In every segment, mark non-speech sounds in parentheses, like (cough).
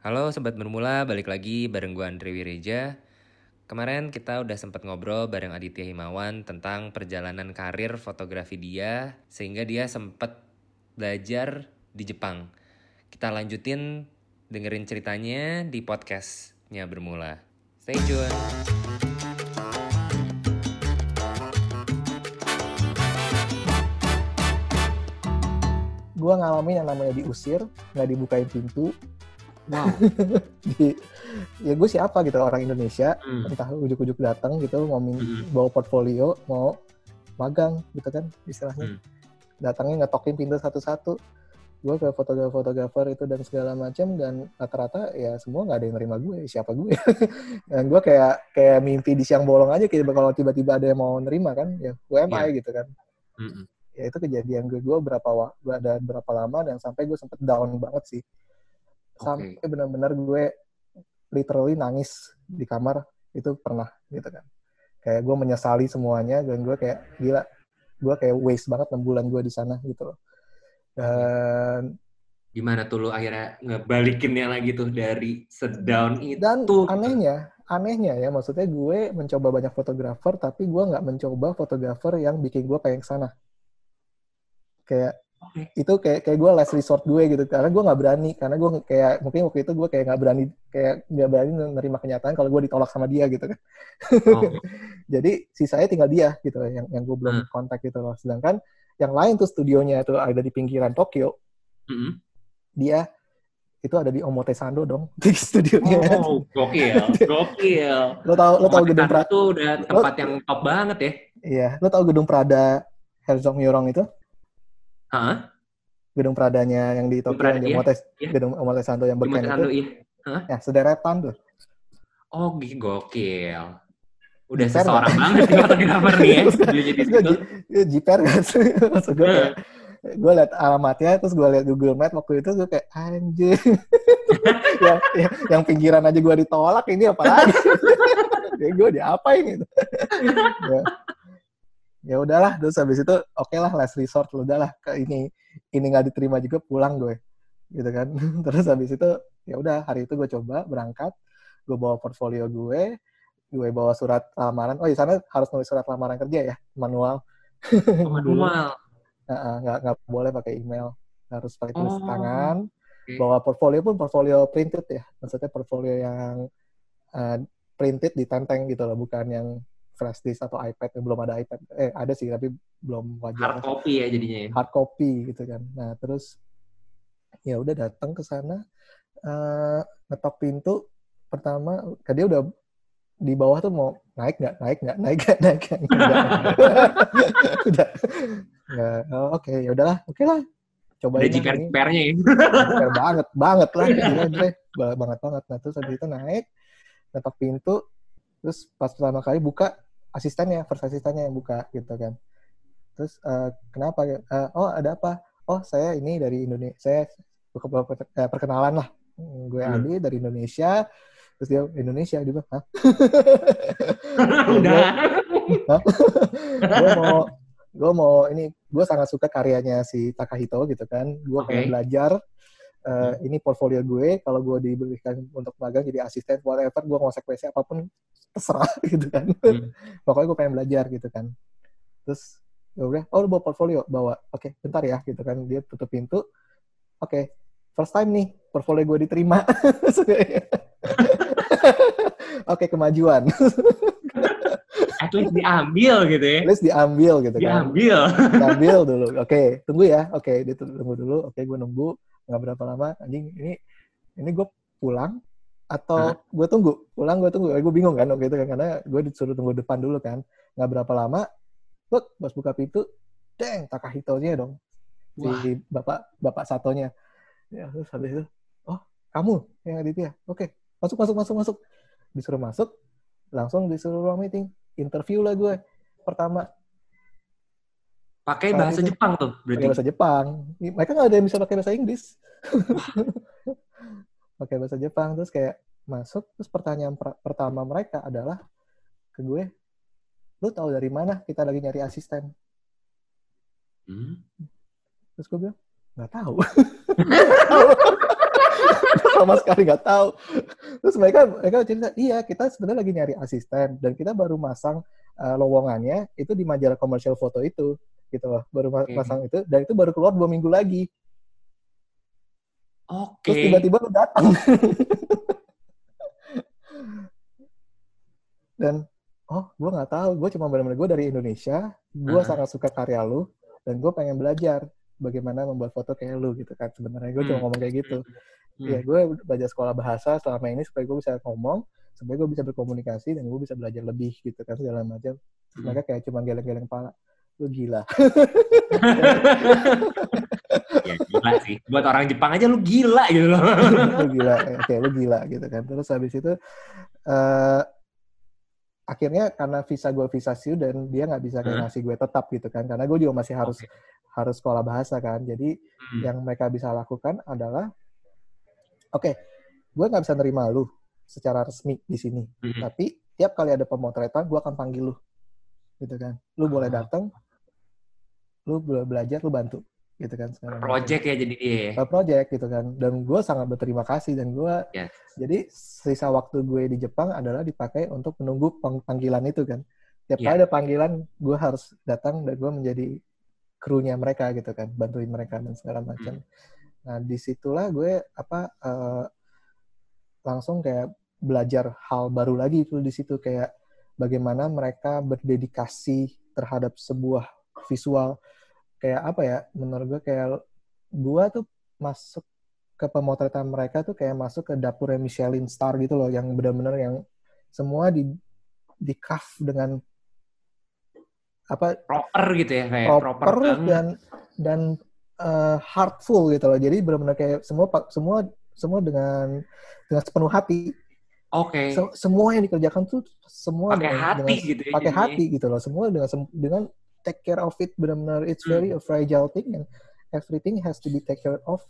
Halo Sobat Bermula, balik lagi bareng gue Andre Wireja. Kemarin kita udah sempat ngobrol bareng Aditya Himawan tentang perjalanan karir fotografi dia, sehingga dia sempat belajar di Jepang. Kita lanjutin dengerin ceritanya di podcastnya Bermula. Stay tune! gue ngalamin yang namanya diusir, nggak dibukain pintu. Wow. (laughs) Di, ya gue siapa gitu orang Indonesia, Hmm. entah ujuk-ujuk datang gitu mau Mm-mm. bawa portfolio, mau magang gitu kan istilahnya. Hmm. Datangnya ngetokin pintu satu-satu. Gue ke fotografer-fotografer itu dan segala macam dan rata-rata ya semua nggak ada yang nerima gue, siapa gue. (laughs) dan gue kayak kayak mimpi di siang bolong aja gitu kalau tiba-tiba ada yang mau nerima kan, ya am I gitu kan. Mm-mm. ya itu kejadian gue gue berapa ada berapa lama dan sampai gue sempet down banget sih sampai benar-benar gue literally nangis di kamar itu pernah gitu kan. Kayak gue menyesali semuanya dan gue kayak gila gue kayak waste banget enam bulan gue di sana gitu loh. Dan Gimana tuh lu akhirnya ngebalikinnya lagi tuh dari sedown itu? dan anehnya anehnya ya maksudnya gue mencoba banyak fotografer tapi gue nggak mencoba fotografer yang bikin gue pengen ke sana kayak Oke. itu kayak kayak gue last resort gue gitu karena gue nggak berani karena gue kayak mungkin waktu itu gue kayak nggak berani kayak nggak berani menerima kenyataan kalau gue ditolak sama dia gitu kan Oke. (laughs) jadi sisanya tinggal dia gitu yang yang gue belum Hmm. kontak gitu loh sedangkan yang lain tuh studionya itu ada di pinggiran Tokyo Mm-mm. dia itu ada di Omotesando dong (laughs) di studionya Oh, gokil, gokil. lo tau lo tau gedung Prada tuh udah tempat yang top banget ya. iya lo tau gedung Prada Herzog Myorong itu Hah? gedung Pradanya yang di Tokyo Prada, yang di iya. Omotes Iya. gedung Omotesando yang Di berken itu iya. ya sederetan tuh Oh, gokil. Udah Jiper seseorang nggak? banget nih fotografer nih ya. Kan- Dia jadi gue jiper kan (laughs) maksud gue kayak gue liat alamatnya terus gue liat Google Map waktu itu gue kayak anjir (laughs) yang, yang, yang pinggiran aja gue ditolak ini apa lagi (laughs) gue diapain gitu ya, ya udahlah terus habis itu oke lah last resort udahlah ke ini. Ini nggak diterima juga pulang gue gitu kan. (laughs) Terus habis itu ya udah hari itu gue coba berangkat gue bawa portfolio gue gue bawa surat lamaran. Oh di sana harus nulis surat lamaran kerja ya? Manual. (laughs) Oh, manual. Nggak nggak boleh pakai email. Harus pakai tulis Oh, tangan. oke. bawa portfolio pun portfolio printed ya. Maksudnya portfolio yang uh, printed ditenteng gitu loh bukan yang flash disk atau iPad belum ada iPad eh ada sih tapi belum Hard wajar copy ya jadinya ya. hard copy gitu kan nah terus ya udah datang ke sana eh, ngetok pintu pertama ke dia udah di bawah tuh mau naik nggak naik nggak naik nggak naik nggak Nggak. (laughs) udah nggak oh, oke ya udahlah oke lah coba Udah jiper jipernya ya. Banget, banget lah. (laughs) Gila. Ba- banget banget. Nah, terus habis itu naik, ngetok pintu, terus pas pertama kali buka, asistennya, first asistennya yang buka, gitu kan. Terus, eh, kenapa? Eh, oh, ada apa? Oh, saya ini dari Indonesia. Saya buka eh, perkenalan lah. Hmm, Gue Hmm. Adi dari Indonesia. Terus dia, Indonesia? Dia bilang, hah? (laughs) Udah. gue mau gue mau ini gue sangat suka karyanya si Takahito gitu kan gue Oke. pengen belajar Eh, ini portfolio gue kalau gue diberikan untuk magang jadi asisten whatever gue mau sekuensi apa pun terserah (laughs) gitu kan Hmm. (laughs) pokoknya gue pengen belajar gitu kan terus ya udah oh lu bawa portfolio bawa oke bentar ya gitu kan dia tutup pintu oke first time nih portfolio gue diterima (laughs) oke kemajuan At least diambil gitu ya. at least diambil gitu kan Diambil. Diambil dulu. Oke, tunggu ya. Oke, dia tuh tunggu dulu. Oke, gue nunggu. Nggak berapa lama. Anjing, ini ini gue pulang atau gue tunggu? Pulang gue tunggu. gue bingung kan waktu itu kan. Karena gue disuruh tunggu depan dulu kan. Nggak berapa lama. Buk, pas buka pintu. Deng, Takahito-nya dong. Wah. Si bapak bapak satonya. Ya, terus habis itu. Oh, kamu yang Aditya. Oke, masuk, masuk, masuk, masuk. Disuruh masuk. Langsung disuruh ruang meeting. Interview lah gue. Pertama, Pakai Saat bahasa itu. Jepang tuh pakai berarti. bahasa Jepang. Mereka nggak ada yang bisa pakai bahasa Inggris. (laughs) pakai bahasa Jepang terus kayak masuk terus pertanyaan per- pertama mereka adalah ke gue, lu tahu dari mana kita lagi nyari asisten? Hmm. Terus gue bilang, nggak tahu. (laughs) sama sekali nggak tahu. Terus mereka mereka cerita, iya kita sebenarnya lagi nyari asisten dan kita baru masang uh, lowongannya itu di majalah komersial foto itu gitu loh, baru okay. masang itu dan itu baru keluar dua minggu lagi. Oke. Okay. Terus tiba-tiba lu datang. (laughs) dan oh gue nggak tahu gue cuma benar-benar gue dari Indonesia gue uh -huh. sangat suka karya lu dan gue pengen belajar bagaimana membuat foto kayak lu gitu kan sebenarnya gue hmm. cuma ngomong kayak gitu hmm. ya gue belajar sekolah bahasa selama ini supaya gue bisa ngomong supaya gue bisa berkomunikasi dan gue bisa belajar lebih gitu kan segala macam hmm. mereka kayak cuma geleng-geleng kepala lu gila (laughs) ya gila sih buat orang Jepang aja lu gila gitu loh (laughs) lu gila oke lu gila gitu kan terus habis itu uh, akhirnya karena visa gue visa dan dia nggak bisa kayak hmm. ngasih gue tetap gitu kan karena gue juga masih harus okay. harus sekolah bahasa kan jadi hmm. yang mereka bisa lakukan adalah oke okay, gue nggak bisa nerima lu secara resmi di sini hmm. tapi tiap kali ada pemotretan gue akan panggil lu gitu kan lu boleh ah. datang lu boleh belajar lu bantu gitu kan sekarang. Project ya jadi dia. Ya? Project gitu kan. Dan gue sangat berterima kasih dan gue yes. jadi sisa waktu gue di Jepang adalah dipakai untuk menunggu panggilan itu kan. Tiap yeah. kali ada panggilan gue harus datang dan gue menjadi krunya mereka gitu kan, bantuin mereka dan segala macam. Hmm. Nah di situlah gue apa uh, langsung kayak belajar hal baru lagi itu di situ kayak bagaimana mereka berdedikasi terhadap sebuah visual. Kayak apa ya menurut gue kayak gue tuh masuk ke pemotretan mereka tuh kayak masuk ke dapurnya Michelin Star gitu loh yang benar-benar yang semua di di craft dengan apa proper gitu ya kayak proper, proper dan dan uh, heartful gitu loh. Jadi benar-benar kayak semua semua semua dengan dengan sepenuh hati Oke. Okay. Se semua yang dikerjakan tuh semua pakai hati dengan, gitu ya. Pakai hati gitu loh. Semua dengan dengan take care of it benar-benar it's very hmm. a fragile thing and everything has to be take care of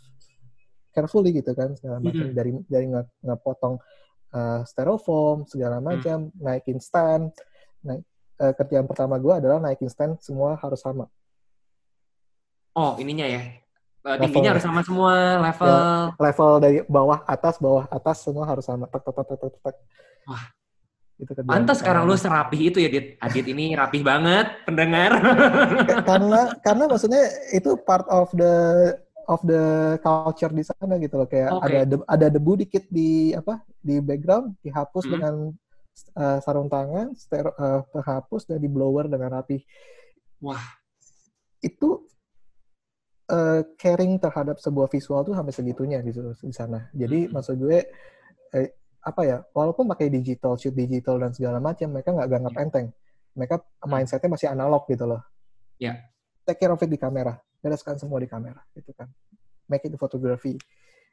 carefully gitu kan segala macam mm -hmm. dari dari ngepotong uh, styrofoam segala hmm. macam mm. naikin stand naik uh, kerjaan pertama gue adalah naikin stand semua harus sama oh ininya ya uh, tingginya harus sama semua level. Ya, level dari bawah atas bawah atas semua harus sama. Tak tak tak tak tak wah. Itu kan. Pantas sekarang lu serapih itu ya, Dit. Adit ini rapih banget, pendengar. karena karena maksudnya itu part of the of the culture di sana gitu loh. Kayak okay. ada de, ada debu dikit di apa di background dihapus hmm. dengan uh, sarung tangan ster, uh, terhapus dan di blower dengan rapi wah. Itu uh, caring terhadap sebuah visual tuh sampai segitunya gitu di sana jadi hmm. maksud gue eh, apa ya walaupun pakai digital shoot digital dan segala macam mereka nggak ganggap yeah. enteng mereka hmm. mindsetnya masih analog gitu loh ya yeah. take care of it di kamera bereskan semua di kamera gitu kan make it photography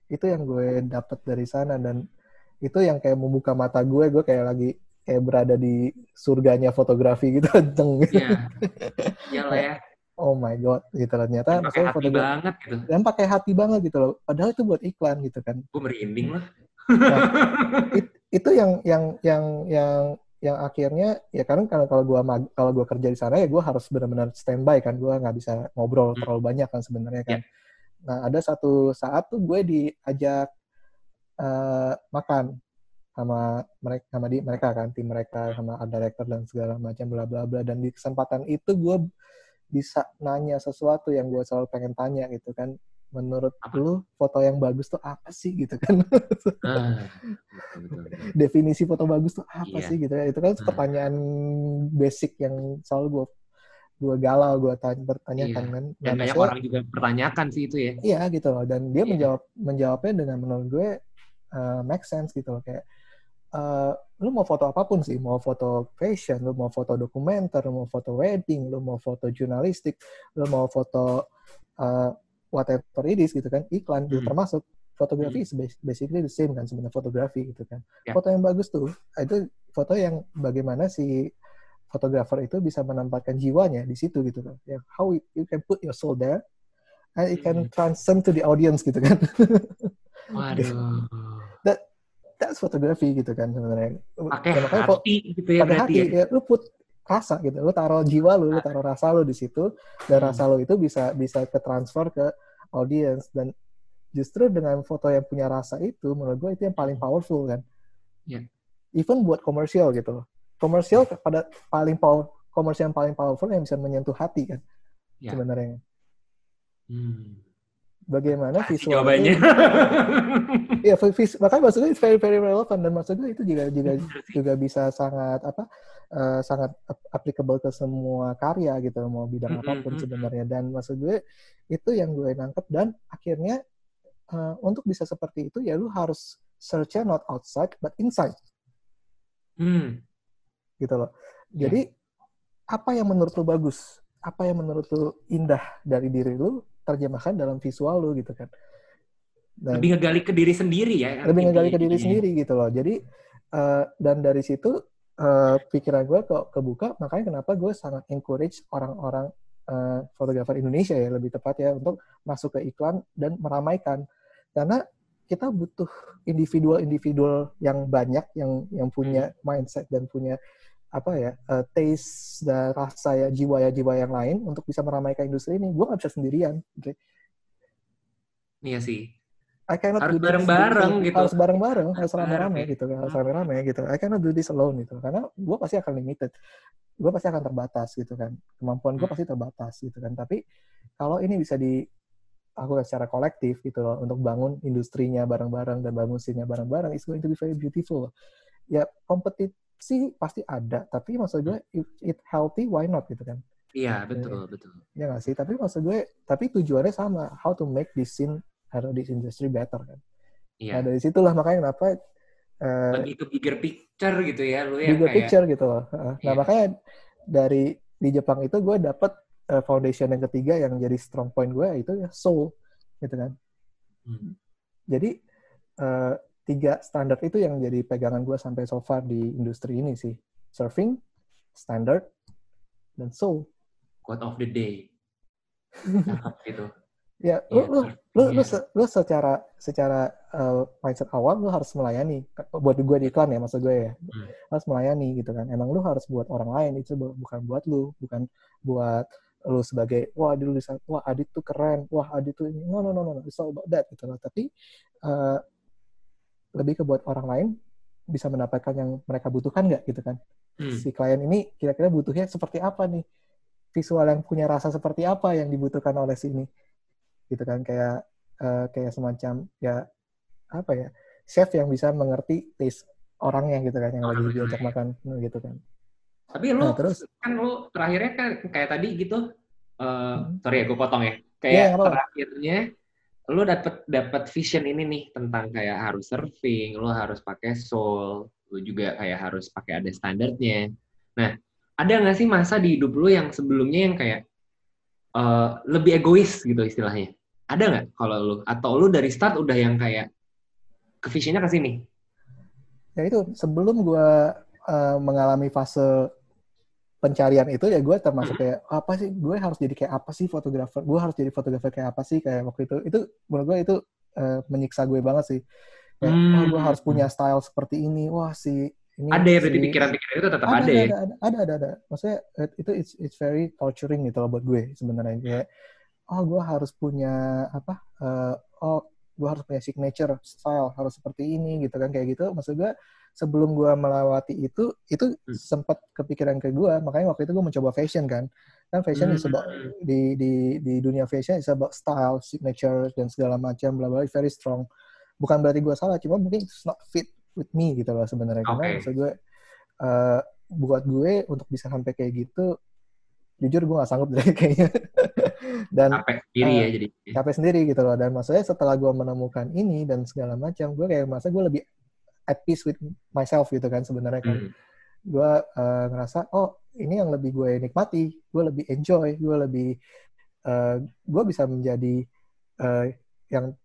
itu yang gue dapat dari sana dan itu yang kayak membuka mata gue gue kayak lagi kayak berada di surganya fotografi gitu (laughs) deng iya yeah. lah ya oh my god gitu loh ternyata pakai hati banget gitu. Dan pakai hati banget gitu loh. Padahal itu buat iklan gitu kan. Gue merinding lah. Nah, it, itu yang yang yang yang yang akhirnya ya karena kalau kalau gue kalau gua kerja di sana ya gue harus benar-benar standby kan. Gue nggak bisa ngobrol hmm. terlalu banyak kan sebenarnya kan. Yeah. Nah ada satu saat tuh gue diajak uh, makan sama mereka sama di mereka kan tim mereka sama ada director dan segala macam bla bla bla. Dan di kesempatan itu gue bisa nanya sesuatu yang gue selalu pengen tanya gitu kan menurut apa? lu foto yang bagus tuh apa sih gitu kan ah, (laughs) definisi foto bagus tuh apa iya. sih gitu ya itu kan ah. pertanyaan basic yang selalu gue gue galau gue tanya bertanyakan iya. kan dan nah, banyak orang juga pertanyakan sih itu ya iya gitu loh dan dia iya. menjawab menjawabnya dengan menurut gue uh, make sense gitu loh kayak uh, lu mau foto apa pun sih, mau foto fashion, lu mau foto dokumenter, lu mau foto wedding, lu mau foto jurnalistik, lu mau foto uh, whatever it is gitu kan iklan hmm. termasuk fotografi hmm. basically the same kan sebenarnya fotografi gitu kan yeah. foto yang bagus tuh itu foto yang bagaimana si fotografer itu bisa menempatkan jiwanya di situ gitu kan ya how it, you can put your soul there and it can hmm. transcend to the audience gitu kan (laughs) waduh that's photography gitu kan sebenarnya pakai hati gitu ya pakai hati ya. ya lu put rasa gitu. Lu taruh jiwa lu, lu taruh rasa lu di situ dan hmm. rasa lu itu bisa bisa ke transfer ke audience dan justru dengan foto yang punya rasa itu menurut gue itu yang paling powerful kan Iya. even buat komersial gitu loh komersial pada paling power komersial yang paling powerful yang bisa menyentuh hati kan Iya. sebenarnya Hmm. bagaimana visual jawabannya. (laughs) vis- makanya maksud gue it's very very relevant dan maksud gue itu juga juga juga bisa sangat apa eh, sangat ap- applicable ke semua karya gitu mau bidang Mm-mm, apa pun mm-mm. sebenarnya dan maksud gue itu yang gue nangkep dan akhirnya eh, untuk bisa seperti itu ya lu harus search not outside but inside Hmm. gitu loh. Iya. Jadi apa yang menurut lu bagus, apa yang menurut lu indah dari diri lu terjemahkan dalam visual lu gitu kan. Dan- Lebih ngegali ke diri sendiri ya. lebih ngegali ke diri intinya. sendiri gitu loh. Jadi eh, dan dari situ eh, pikiran gue kok kebuka, makanya kenapa gue sangat encourage orang-orang eh, fotografer Indonesia ya lebih tepat ya untuk masuk ke iklan dan meramaikan karena kita butuh individual-individual yang banyak yang yang punya mindset dan punya apa ya eh, taste dan rasa ya jiwa ya jiwa yang lain untuk bisa meramaikan industri ini. Gue nggak bisa sendirian. Oke. Iya sih. I cannot Harus do this bareng-bareng gitu. Harus bareng-bareng, harus Bareng, rame-rame gitu kan, harus rame-rame gitu. I cannot do this alone gitu. Karena gue pasti akan limited. Gue pasti akan terbatas gitu kan. Kemampuan gue Hmm. pasti terbatas gitu kan. Tapi kalau ini bisa dilakukan secara kolektif gitu loh untuk bangun industrinya bareng-bareng dan bangun scene-nya bareng-bareng it's going to be very beautiful. Ya kompetisi pasti ada, tapi maksud gue if it healthy why not gitu kan. Iya, betul, betul. Ya nggak sih? Tapi maksud gue, tapi tujuannya sama, how to make this scene atau this industry better kan. Nah Iya. dari situlah makanya kenapa uh, Lebih ke bigger picture gitu ya, lu yang bigger kayak picture gitu loh. Uh, Nah Iya. makanya dari di Jepang itu gue dapet uh, foundation yang ketiga yang jadi strong point gue itu ya soul gitu kan. Hmm. Jadi uh, tiga standar itu yang jadi pegangan gue sampai so far di industri ini sih. Surfing, standard, dan soul. quote of the day. Cakep (laughs) gitu. Ya, lu, lu, lu, lu, iya. se- lu secara secara uh, mindset awal lu harus melayani. Buat gue di iklan ya, maksud gue ya. Hmm. Harus melayani gitu kan. Emang lu harus buat orang lain, itu bu- bukan buat lu. Bukan buat lu sebagai, wah dulu bisa, wah Adit tuh keren, wah Adit tuh ini. No, no, no, no, no. It's all about that gitu loh. Tapi uh, lebih ke buat orang lain bisa mendapatkan yang mereka butuhkan nggak gitu kan. Hmm. Si klien ini kira-kira butuhnya seperti apa nih? Visual yang punya rasa seperti apa yang dibutuhkan oleh si ini? Gitu kan kayak eh, kayak semacam ya apa ya chef yang bisa mengerti taste orangnya gitu kan yang lagi Orangnya. diajak makan gitu kan Tapi lu Nah, terus? kan lu terakhirnya kan kayak tadi gitu. eh Hmm. sorry ya, gue potong ya. Kayak apa-apa. terakhirnya lu dapet dapet vision ini nih tentang kayak harus surfing, lu harus pakai soul, lu juga kayak harus pakai ada standarnya. Nah, ada nggak sih masa di hidup lu yang sebelumnya yang kayak eh, lebih egois gitu istilahnya? Ada nggak kalau lu? Atau lu dari start udah yang kayak ke visionnya ke sini? ya itu sebelum gue mengalami fase pencarian itu ya gue termasuk Hmm. kayak apa sih gue harus jadi kayak apa sih fotografer gue harus jadi fotografer kayak apa sih kayak waktu itu itu menurut gue itu eh, menyiksa gue banget sih kayak Hmm. wah gue harus punya style seperti ini wah si ini Ada ya berarti pikiran-pikiran itu tetap ada, ada, ya? ada, ada, ada, ada, ada. Maksudnya it- itu it's, it's very torturing gitu loh buat gue sebenarnya kayak oh gue harus punya apa eh, oh gue harus punya signature style harus seperti ini gitu kan kayak gitu maksud gue sebelum gue melewati itu itu Hmm. sempat kepikiran ke gue makanya waktu itu gue mencoba fashion kan kan fashion is about Hmm. di di di dunia fashion is about style signature dan segala macam bla bla very strong bukan berarti gue salah cuma mungkin it's not fit with me gitu loh sebenarnya karena Oke. maksud gue eh, buat gue untuk bisa sampai kayak gitu jujur gue gak sanggup deh (laughs) kayaknya dan capek sendiri ya Eh, jadi. capek sendiri gitu loh dan maksudnya setelah gue menemukan ini dan segala macam gue kayak merasa gue lebih at peace with myself gitu kan sebenarnya kan Hmm. gue eh, ngerasa oh ini yang lebih gue nikmati gue lebih enjoy gue lebih eh, gue bisa menjadi eh, yang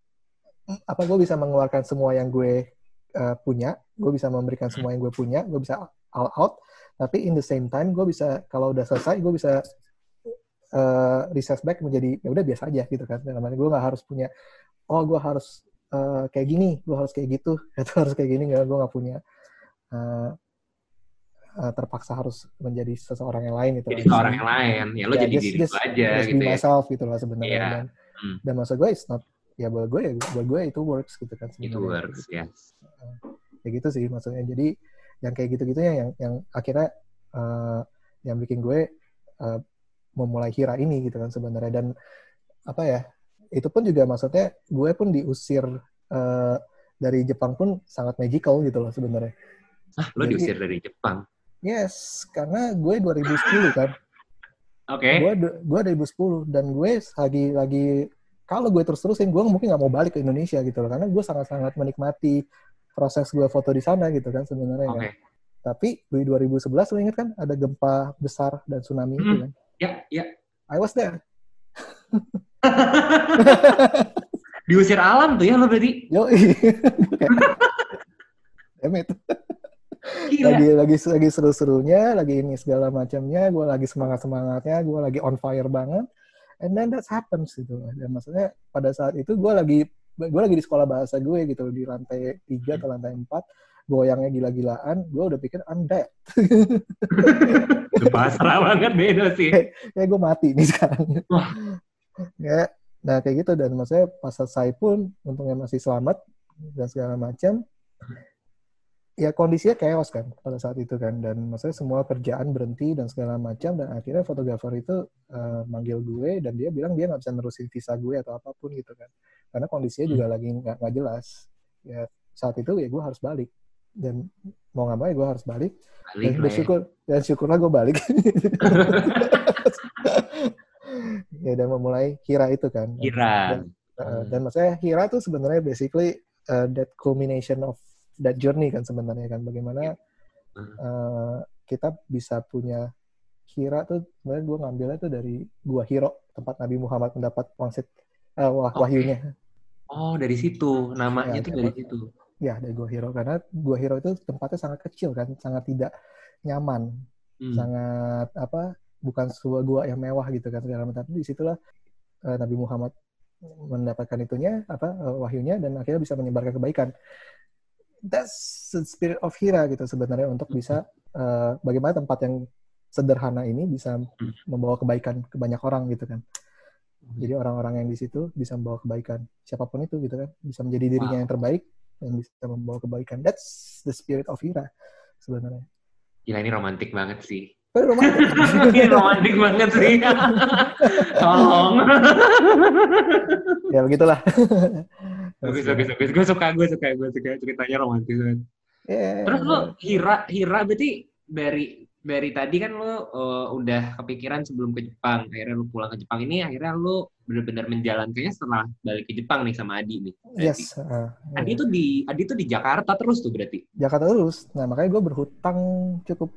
apa gue bisa mengeluarkan semua yang gue eh, punya gue bisa memberikan semua yang gue punya gue bisa all out tapi in the same time gue bisa kalau udah selesai gue bisa eh recess back menjadi ya udah biasa aja gitu kan namanya gue nggak harus punya oh gue harus eh, kayak gini gue harus kayak gitu (laughs) atau harus kayak gini nggak gue nggak punya eh, terpaksa harus menjadi seseorang yang lain gitu Jadi kan. ke orang yang lain, ya lo Ya, jadi just- diri just- aja just gitu be ya. myself gitu lah sebenarnya Iya. dan Hmm. dan maksud gue it's not ya buat gue ya buat gue itu works gitu kan Itu sebenarnya. works, ya. ya gitu sih maksudnya jadi yang kayak gitu-gitunya yang yang akhirnya eh, yang bikin gue eh, memulai Hira ini gitu kan sebenarnya dan apa ya itu pun juga maksudnya gue pun diusir eh, dari Jepang pun sangat magical gitu loh sebenarnya Ah, lo Jadi- diusir dari Jepang. yes karena gue 2010 kan Oke. gue gue 2010 dan gue lagi lagi kalau gue terus terusin gue mungkin nggak mau balik ke Indonesia gitu loh karena gue sangat sangat menikmati proses gue foto di sana gitu kan sebenarnya Oke. kan. Tapi di 2011 lo inget kan ada gempa besar dan tsunami itu Hmm. kan. Ya, ya. I was there. (laughs) Diusir alam tuh ya lo berarti. Yo. Damn it. Gila. Lagi lagi lagi seru-serunya, lagi ini segala macamnya, gue lagi semangat-semangatnya, gue lagi on fire banget. And then that happens gitu. Dan maksudnya pada saat itu gue lagi gue lagi di sekolah bahasa gue gitu di lantai tiga atau lantai empat goyangnya gila-gilaan gue udah pikir I'm dead. (laughs) Pasrah banget beda sih. ya gue mati nih sekarang. Ya nah kayak gitu dan maksudnya pas selesai pun untungnya masih selamat dan segala macam ya kondisinya chaos kan pada saat itu kan dan maksudnya semua kerjaan berhenti dan segala macam dan akhirnya fotografer itu eh, manggil gue dan dia bilang dia nggak bisa nerusin visa gue atau apa pun gitu kan. Karena kondisinya juga lagi nggak nggak jelas. Ya saat itu ya gue harus balik dan mau nggak mau ya gue harus balik Balik dan ya. bersyukur dan syukurlah gue balik (laughs) ya dan memulai Hira itu kan Kira. dan, uh, dan maksudnya Hira tuh sebenarnya basically uh, that culmination of that journey kan sebenarnya kan bagaimana uh, kita bisa punya Hira tuh sebenarnya gue ngambilnya tuh dari gua Hiro tempat Nabi Muhammad mendapat wangsit uh, wah, Oke. wahyunya Oh, dari situ. Namanya Ya, tuh ya, dari situ. Ya dari gua Hiro karena gua Hiro itu tempatnya sangat kecil kan sangat tidak nyaman. Hmm. sangat apa bukan sebuah gua yang mewah gitu kan segala macam. Tapi di situlah eh, Nabi Muhammad mendapatkan itunya apa eh, wahyunya dan akhirnya bisa menyebarkan kebaikan. That's the spirit of Hira gitu sebenarnya untuk bisa eh, bagaimana tempat yang sederhana ini bisa membawa kebaikan ke banyak orang gitu kan. Jadi orang-orang yang di situ bisa membawa kebaikan. Siapa pun itu gitu kan. Bisa menjadi dirinya Wow. yang terbaik dan bisa membawa kebaikan that's the spirit of Hira sebenarnya Gila ini romantik banget sih. Tapi romantis. (laughs) ini romantik banget sih. (laughs) Tolong. ya begitulah. bagus, bagus, bagus. Gue suka, gue suka, gue suka ceritanya romantis banget. Ya, Terus lo Hira, Hira berarti dari dari tadi kan lo uh, udah kepikiran sebelum ke Jepang, akhirnya lo pulang ke Jepang ini, akhirnya lo benar-benar menjalankannya setelah balik ke Jepang nih sama Adi nih. berarti. yes. uh, Adi tuh di Adi tuh di Jakarta terus tuh berarti. Jakarta terus. Nah makanya gue berhutang cukup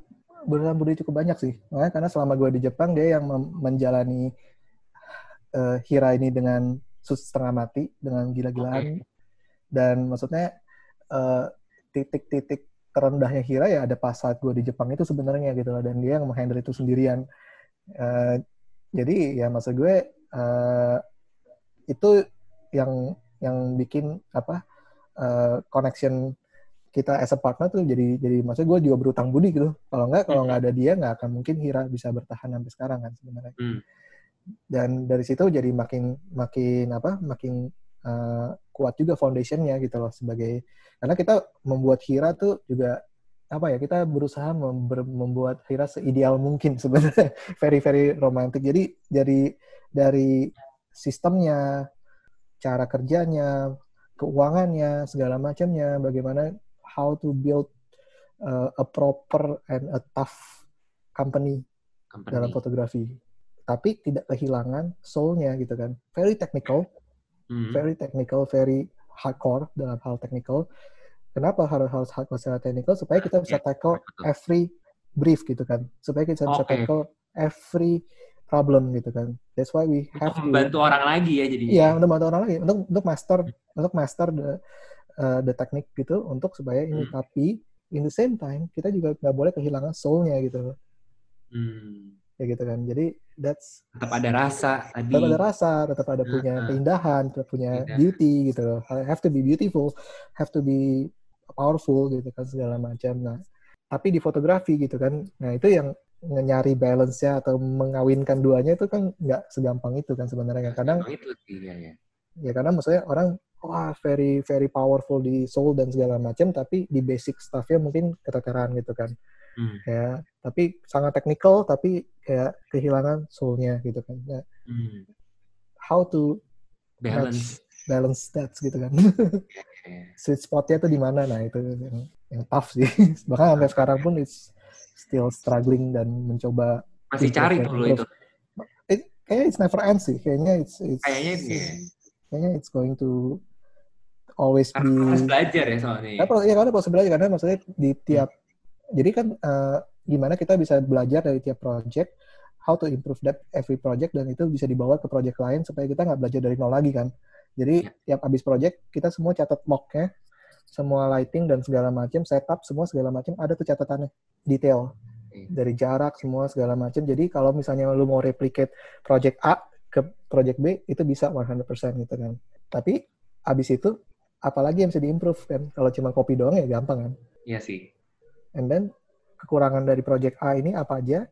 berhutang budi cukup banyak sih. Makanya karena selama gue di Jepang dia yang menjalani eh, Hira ini dengan sus setengah mati dengan gila-gilaan dan maksudnya eh, titik-titik terendahnya Hira ya ada pas saat gue di Jepang itu sebenarnya gitu loh dan dia yang menghandle itu sendirian. Eh, jadi ya maksud gue eh, itu yang yang bikin apa eh, connection kita as a partner tuh jadi jadi maksudnya gue juga berutang budi gitu kalau nggak kalau nggak ada dia nggak akan mungkin Hira bisa bertahan sampai sekarang kan sebenarnya Hmm. dan dari situ jadi makin makin apa makin eh, kuat juga foundationnya gitu loh sebagai karena kita membuat Hira tuh juga apa ya kita berusaha member- membuat Hira seideal mungkin (laughs) sebenarnya. Very very romantic. Jadi dari dari sistemnya cara kerjanya keuangannya segala macamnya bagaimana how to build uh, a proper and a tough company Company. dalam fotografi. Tapi tidak kehilangan soul-nya gitu kan. Very technical Hmm. very technical, very hardcore dalam hal technical. Kenapa harus harus hardcore secara technical? Supaya kita bisa Ya, tackle every brief gitu kan. Supaya kita bisa Oke. tackle every problem gitu kan. That's why we Untuk have to membantu orang lagi ya jadinya. Iya, untuk bantu orang lagi, untuk untuk master untuk master the uh, the teknik gitu untuk supaya ini Hmm. tapi in the same time kita juga nggak boleh kehilangan soul-nya gitu. Hmm. Ya gitu kan. Jadi that's Tetap ada rasa tadi. tetap ada rasa, tetap ada punya Heeh. keindahan, tetap punya Keindahan. beauty gitu loh. Have to be beautiful, have to be powerful gitu kan segala macam. Nah, tapi di fotografi gitu kan, nah itu yang nyari balance-nya atau mengawinkan duanya itu kan nggak segampang itu kan sebenarnya. Kadang itu sih ya, ya. ya karena maksudnya orang wah very very powerful di soul dan segala macam tapi di basic stuffnya mungkin keteteran gitu kan Hmm. ya tapi sangat technical tapi kayak kehilangan soulnya gitu kan ya, Hmm. how to Balance. match balance that gitu kan (laughs) sweet spotnya tuh di mana nah itu yang, yang tough sih (laughs) bahkan sampai sekarang pun it's still struggling dan mencoba Masih cari improve. itu. It, kayaknya it's never end sih kayaknya it's, it's Kayaknya. Kayaknya it's going to always Karena harus be belajar ya soalnya. ya, ya karena proses belajar karena maksudnya di tiap jadi kan eh, gimana kita bisa belajar dari tiap project how to improve that every project dan itu bisa dibawa ke project lain supaya kita nggak belajar dari nol lagi kan. Jadi tiap habis project kita semua catat lognya semua lighting dan segala macam setup semua segala macam ada tuh catatannya detail. Dari jarak semua segala macam jadi kalau misalnya lu mau replicate project A ke project B itu bisa 100% gitu kan. Tapi habis itu apalagi yang bisa diimprove kan? Kalau cuma copy doang ya gampang kan? Iya sih. and then kekurangan dari project A ini apa aja?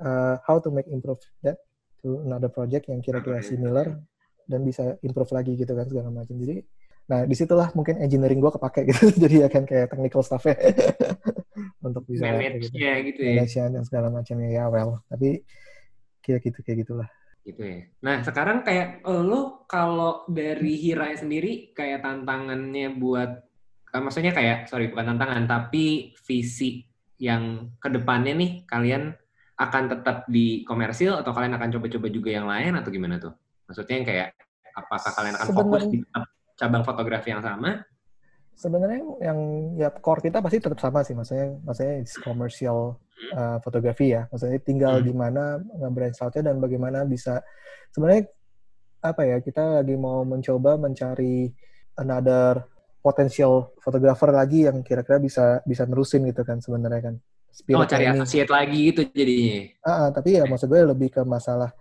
Uh, how to make improve that to another project yang kira-kira similar dan bisa improve lagi gitu kan segala macam. Jadi nah di situlah mungkin engineering gue kepake gitu. (laughs) Jadi akan kayak technical stuff-nya (laughs) untuk bisa kayak gitu. Gitu ya. manage dan segala macamnya ya well. Tapi kayak gitu kayak gitulah gitu ya. Nah, sekarang kayak lo kalau dari Hira sendiri kayak tantangannya buat eh, maksudnya kayak sorry bukan tantangan tapi visi yang ke depannya nih kalian akan tetap di komersil atau kalian akan coba-coba juga yang lain atau gimana tuh? Maksudnya yang kayak apakah kalian akan fokus Sebenarnya- di cabang fotografi yang sama? Sebenarnya yang ya core kita pasti tetap sama sih maksudnya maksudnya it's commercial uh, fotografi ya maksudnya tinggal Hmm. gimana nge-branch outnya dan bagaimana bisa sebenarnya apa ya kita lagi mau mencoba mencari another potential photographer lagi yang kira-kira bisa bisa nerusin gitu kan sebenarnya kan Oh, Spiritnya cari ini. associate lagi gitu jadinya. Ah, ah, tapi ya maksud gue lebih ke masalah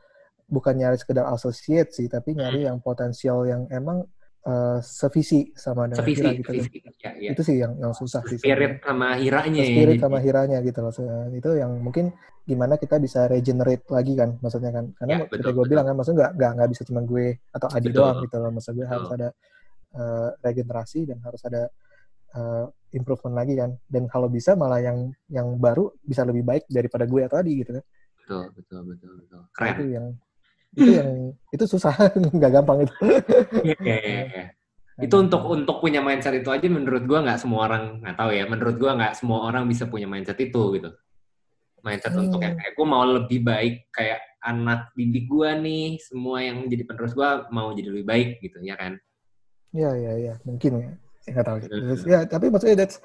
bukan nyari sekedar associate sih tapi nyari Hmm. yang potensial yang emang uh, sevisi sama dengan Sevisi, Hira gitu sevisi. Ya, ya. itu sih yang yang susah sih Spirit sama Hiranya ya. spirit sama hiranya gitu loh. Itu yang mungkin gimana kita bisa regenerate lagi kan maksudnya kan. Karena Ya, betul, gue betul. bilang kan maksudnya nggak nggak nggak bisa cuma gue atau Adi Betul. doang gitu loh. Maksud gue Betul. harus ada uh, regenerasi dan harus ada uh, improvement lagi kan. Dan kalau bisa malah yang yang baru bisa lebih baik daripada gue atau Adi gitu kan. Betul, betul, betul, betul. Nah, Keren. itu yang itu yang itu susah (laughs) nggak gampang itu. Itu untuk untuk punya mindset itu aja menurut gua nggak semua orang nggak tahu ya menurut gua nggak semua orang bisa punya mindset itu gitu mindset Hmm. untuk yang kayak gue mau lebih baik kayak anak didik gua nih semua yang jadi penerus gua mau jadi lebih baik gitu ya kan Iya iya iya mungkin ya. Saya nggak tahu. Betul. Ya tapi maksudnya that's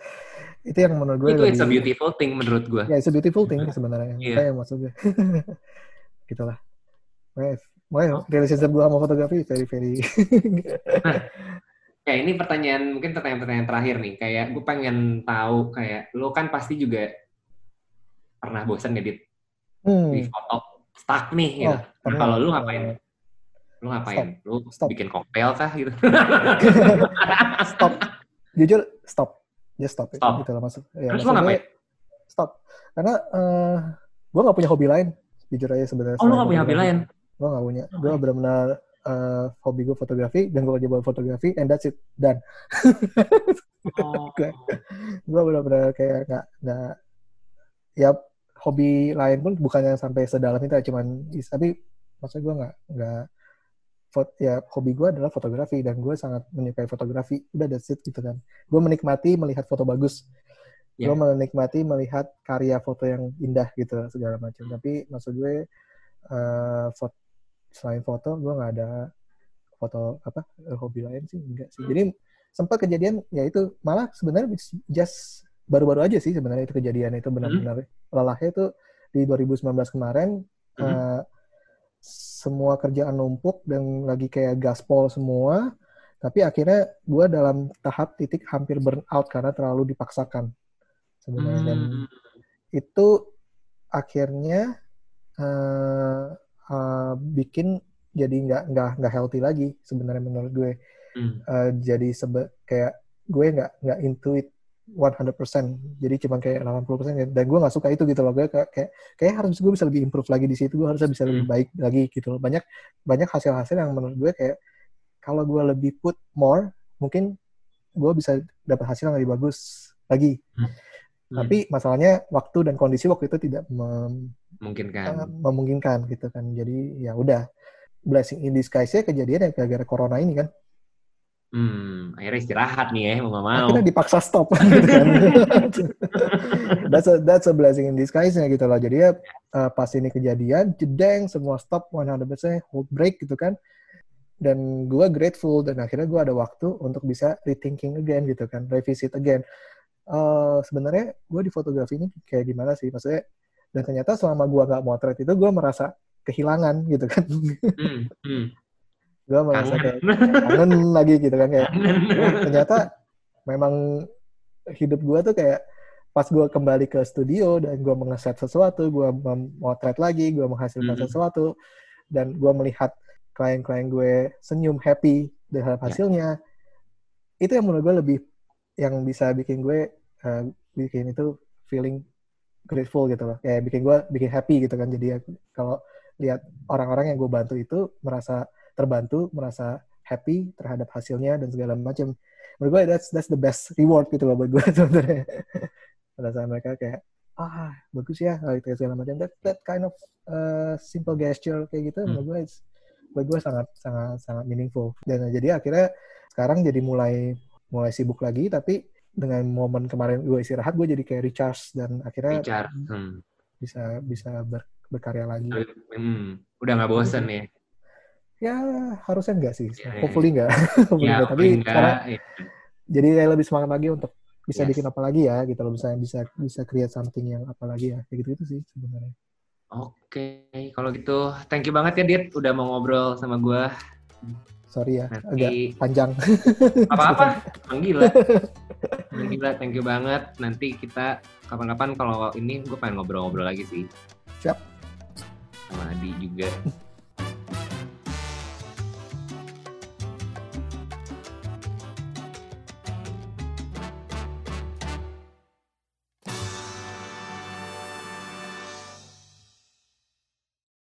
itu yang menurut gue itu it's a lebih- beautiful thing menurut gua Ya, it's a beautiful thing sebenarnya. Iya. Kayak maksud gue. (laughs) Gitulah. Makanya Oh. relationship gue sama fotografi very, very... (laughs) ya ini pertanyaan mungkin pertanyaan-pertanyaan terakhir nih kayak gue pengen tahu kayak lo kan pasti juga pernah bosan ngedit hmm. di foto stuck nih gitu Oh, nah pernah. kalau lu ngapain lu ngapain lu Stop. bikin koktail kah gitu (laughs) stop. Jujur, stop. Just stop. Stop. Gitu lah maksud. Ya, Terus lo gue, ngapain? Stop. Karena eh gue gak punya hobi lain. Jujur aja sebenarnya. oh lu nggak punya hobi fotografi. lain Gue gak punya. Gue benar-benar eh, hobi gue fotografi dan gue kerja buat fotografi and that's it. Dan oh. (laughs) gue benar-benar kayak nggak nggak ya hobi lain pun bukannya sampai sedalam itu ya, cuman tapi maksud gue nggak nggak ya hobi gue adalah fotografi dan gue sangat menyukai fotografi udah that's it gitu kan gue menikmati melihat foto bagus Ya. gue menikmati melihat karya foto yang indah gitu segala macam tapi maksud gue eh, fot- selain foto gue nggak ada foto apa hobi lain sih enggak sih jadi sempat kejadian ya itu malah sebenarnya just baru-baru aja sih sebenarnya itu kejadian itu benar-benar lelahnya itu di 2019 kemarin Hmm. eh, semua kerjaan numpuk dan lagi kayak gaspol semua tapi akhirnya gue dalam tahap titik hampir burn out karena terlalu dipaksakan sebenarnya dan Hmm. itu akhirnya eh, eh, bikin jadi nggak nggak nggak healthy lagi sebenarnya menurut gue Hmm. Eh, jadi sebe kayak gue nggak nggak into it 100% jadi cuma kayak 80% ya. dan gue nggak suka itu gitu loh gue kayak kayak, kayak harus gue bisa lebih improve lagi di situ gue harusnya bisa lebih Hmm. baik lagi gitu loh banyak banyak hasil-hasil yang menurut gue kayak kalau gue lebih put more mungkin gue bisa dapat hasil yang lebih bagus lagi Hmm. Tapi masalahnya waktu dan kondisi waktu itu tidak mem- mungkin kan. eh, memungkinkan gitu kan. Jadi ya udah blessing in disguise-nya kejadian ya gara-gara corona ini kan. Hmm, akhirnya istirahat nih ya, mau nggak mau. akhirnya dipaksa stop. (laughs) Gitu kan. That's a that's a blessing in disguise-nya gitu loh. Jadi ya eh, pas ini kejadian jedeng semua stop 100% hold break gitu kan. Dan gue grateful dan akhirnya gue ada waktu untuk bisa rethinking again gitu kan revisit again Eh, sebenarnya gue di fotografi ini kayak gimana sih maksudnya dan ternyata selama gue nggak motret itu gue merasa kehilangan gitu kan Hmm, hmm. gue merasa Kangen. kayak kangen lagi gitu kan kayak ternyata memang hidup gue tuh kayak pas gue kembali ke studio dan gue mengeset sesuatu, gue memotret lagi, gue menghasilkan Hmm. sesuatu, dan gue melihat klien-klien gue senyum happy dengan Ya. hasilnya, itu yang menurut gue lebih yang bisa bikin gue uh, bikin itu feeling grateful gitu loh, kayak bikin gue bikin happy gitu kan. Jadi ya, kalau lihat orang-orang yang gue bantu itu merasa terbantu, merasa happy terhadap hasilnya dan segala macam. Menurut gue that's that's the best reward gitu loh buat gue (laughs) sebenarnya. Pada saat mereka kayak ah bagus ya gitu segala macam. That that kind of uh, simple gesture kayak gitu Hmm. menurut gue buat gue sangat sangat sangat meaningful. Dan jadi akhirnya sekarang jadi mulai mulai sibuk lagi tapi dengan momen kemarin gue istirahat gue jadi kayak recharge dan akhirnya Richard. Hmm. bisa bisa ber- berkarya lagi. Hmm. Udah nggak bosen ya? Ya harusnya enggak sih, Ya, ya, hopefully enggak. (laughs) Ya, enggak. Tapi enggak. ya. jadi kayak lebih semangat lagi untuk bisa Yes. bikin apa lagi ya gitu loh bisa bisa bisa create something yang apa lagi ya kayak gitu gitu sih sebenarnya Oke, kalau gitu thank you banget ya Dit udah mau ngobrol sama gue. Sorry ya agak Nanti panjang apa-apa. (laughs) Emang gila, thank you banget. Nanti kita kapan-kapan kalau ini gue pengen ngobrol-ngobrol lagi sih. Siap. Sama Adi juga.